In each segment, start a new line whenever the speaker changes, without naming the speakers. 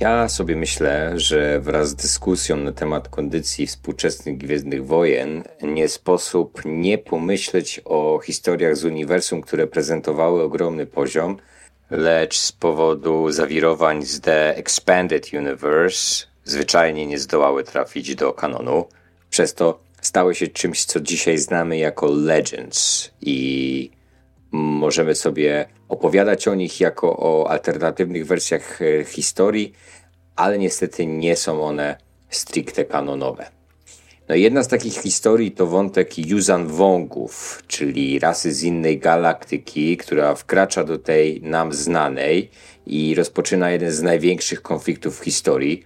Ja sobie myślę, że wraz z dyskusją na temat kondycji współczesnych Gwiezdnych Wojen nie sposób nie pomyśleć o historiach z uniwersum, które prezentowały ogromny poziom, lecz z powodu zawirowań z The Expanded Universe zwyczajnie nie zdołały trafić do kanonu. Przez to stały się czymś, co dzisiaj znamy jako Legends i możemy sobie opowiadać o nich jako o alternatywnych wersjach e, historii, ale niestety nie są one stricte kanonowe. No jedna z takich historii to wątek Yuzan Wongów, czyli rasy z innej galaktyki, która wkracza do tej nam znanej i rozpoczyna jeden z największych konfliktów w historii.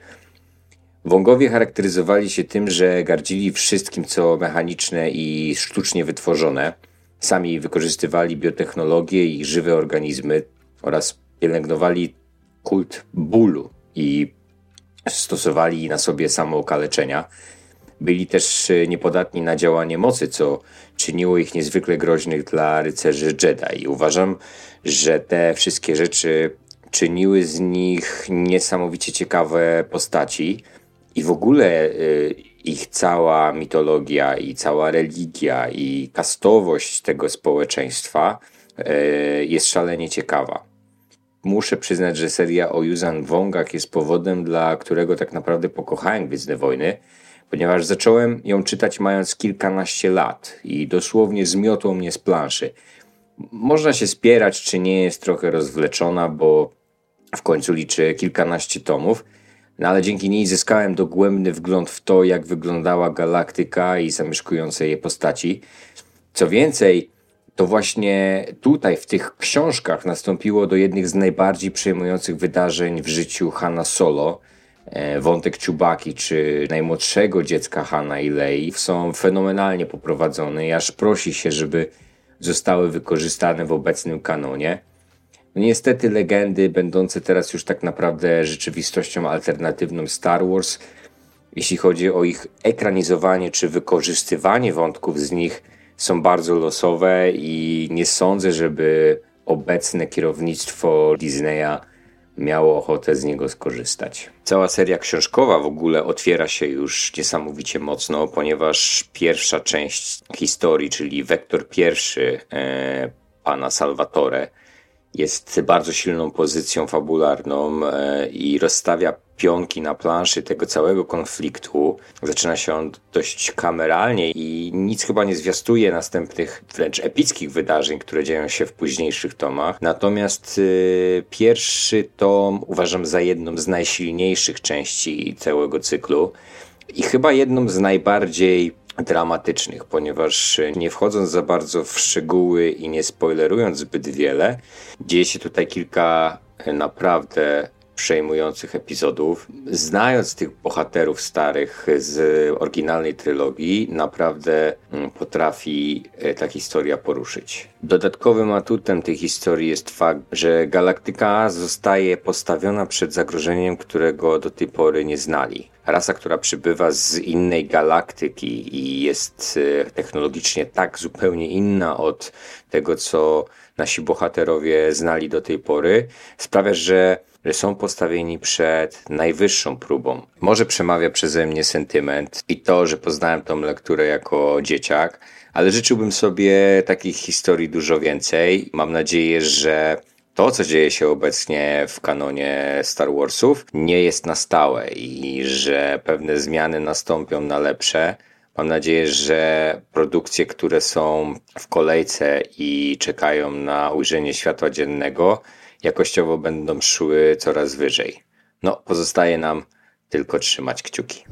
Wongowie charakteryzowali się tym, że gardzili wszystkim, co mechaniczne i sztucznie wytworzone. Sami wykorzystywali biotechnologię i żywe organizmy oraz pielęgnowali kult bólu i stosowali na sobie samookaleczenia. Byli też e, niepodatni na działanie mocy, co czyniło ich niezwykle groźnych dla rycerzy Jedi. Uważam, że te wszystkie rzeczy czyniły z nich niesamowicie ciekawe postaci i w ogóle y, ich cała mitologia i cała religia i kastowość tego społeczeństwa y, jest szalenie ciekawa. Muszę przyznać, że seria o Yuzan Wongach jest powodem, dla którego tak naprawdę pokochałem Gwiezdne Wojny, ponieważ zacząłem ją czytać mając kilkanaście lat i dosłownie zmiotło mnie z planszy. Można się spierać, czy nie jest trochę rozwleczona, bo w końcu liczy kilkanaście tomów, no ale dzięki niej zyskałem dogłębny wgląd w to, jak wyglądała galaktyka i zamieszkujące jej postaci. Co więcej, to właśnie tutaj, w tych książkach, nastąpiło do jednych z najbardziej przejmujących wydarzeń w życiu Hanna Solo. E, wątek Czubaki czy najmłodszego dziecka Hanna i Lei są fenomenalnie poprowadzone aż prosi się, żeby zostały wykorzystane w obecnym kanonie. No niestety legendy, będące teraz już tak naprawdę rzeczywistością alternatywną Star Wars, jeśli chodzi o ich ekranizowanie czy wykorzystywanie wątków z nich, są bardzo losowe i nie sądzę, żeby obecne kierownictwo Disneya miało ochotę z niego skorzystać. Cała seria książkowa w ogóle otwiera się już niesamowicie mocno, ponieważ pierwsza część historii, czyli wektor pierwszy e, pana Salvatore, jest bardzo silną pozycją fabularną e, i rozstawia pionki na planszy tego całego konfliktu. Zaczyna się on dość kameralnie i nic chyba nie zwiastuje następnych wręcz epickich wydarzeń, które dzieją się w późniejszych tomach. Natomiast y, pierwszy tom uważam za jedną z najsilniejszych części całego cyklu i chyba jedną z najbardziej dramatycznych, ponieważ nie wchodząc za bardzo w szczegóły i nie spoilerując zbyt wiele, dzieje się tutaj kilka naprawdę przejmujących epizodów. Znając tych bohaterów starych z oryginalnej trylogii, naprawdę mm, potrafi e, ta historia poruszyć. Dodatkowym atutem tej historii jest fakt, że galaktyka zostaje postawiona przed zagrożeniem, którego do tej pory nie znali. Rasa, która przybywa z innej galaktyki i jest e, technologicznie tak zupełnie inna od tego, co nasi bohaterowie znali do tej pory, sprawia, że że są postawieni przed najwyższą próbą. Może przemawia przeze mnie sentyment i to, że poznałem tą lekturę jako dzieciak, ale życzyłbym sobie takich historii dużo więcej. Mam nadzieję, że to, co dzieje się obecnie w kanonie Star Warsów, nie jest na stałe i że pewne zmiany nastąpią na lepsze. Mam nadzieję, że produkcje, które są w kolejce i czekają na ujrzenie światła dziennego, jakościowo będą szły coraz wyżej. No, pozostaje nam tylko trzymać kciuki.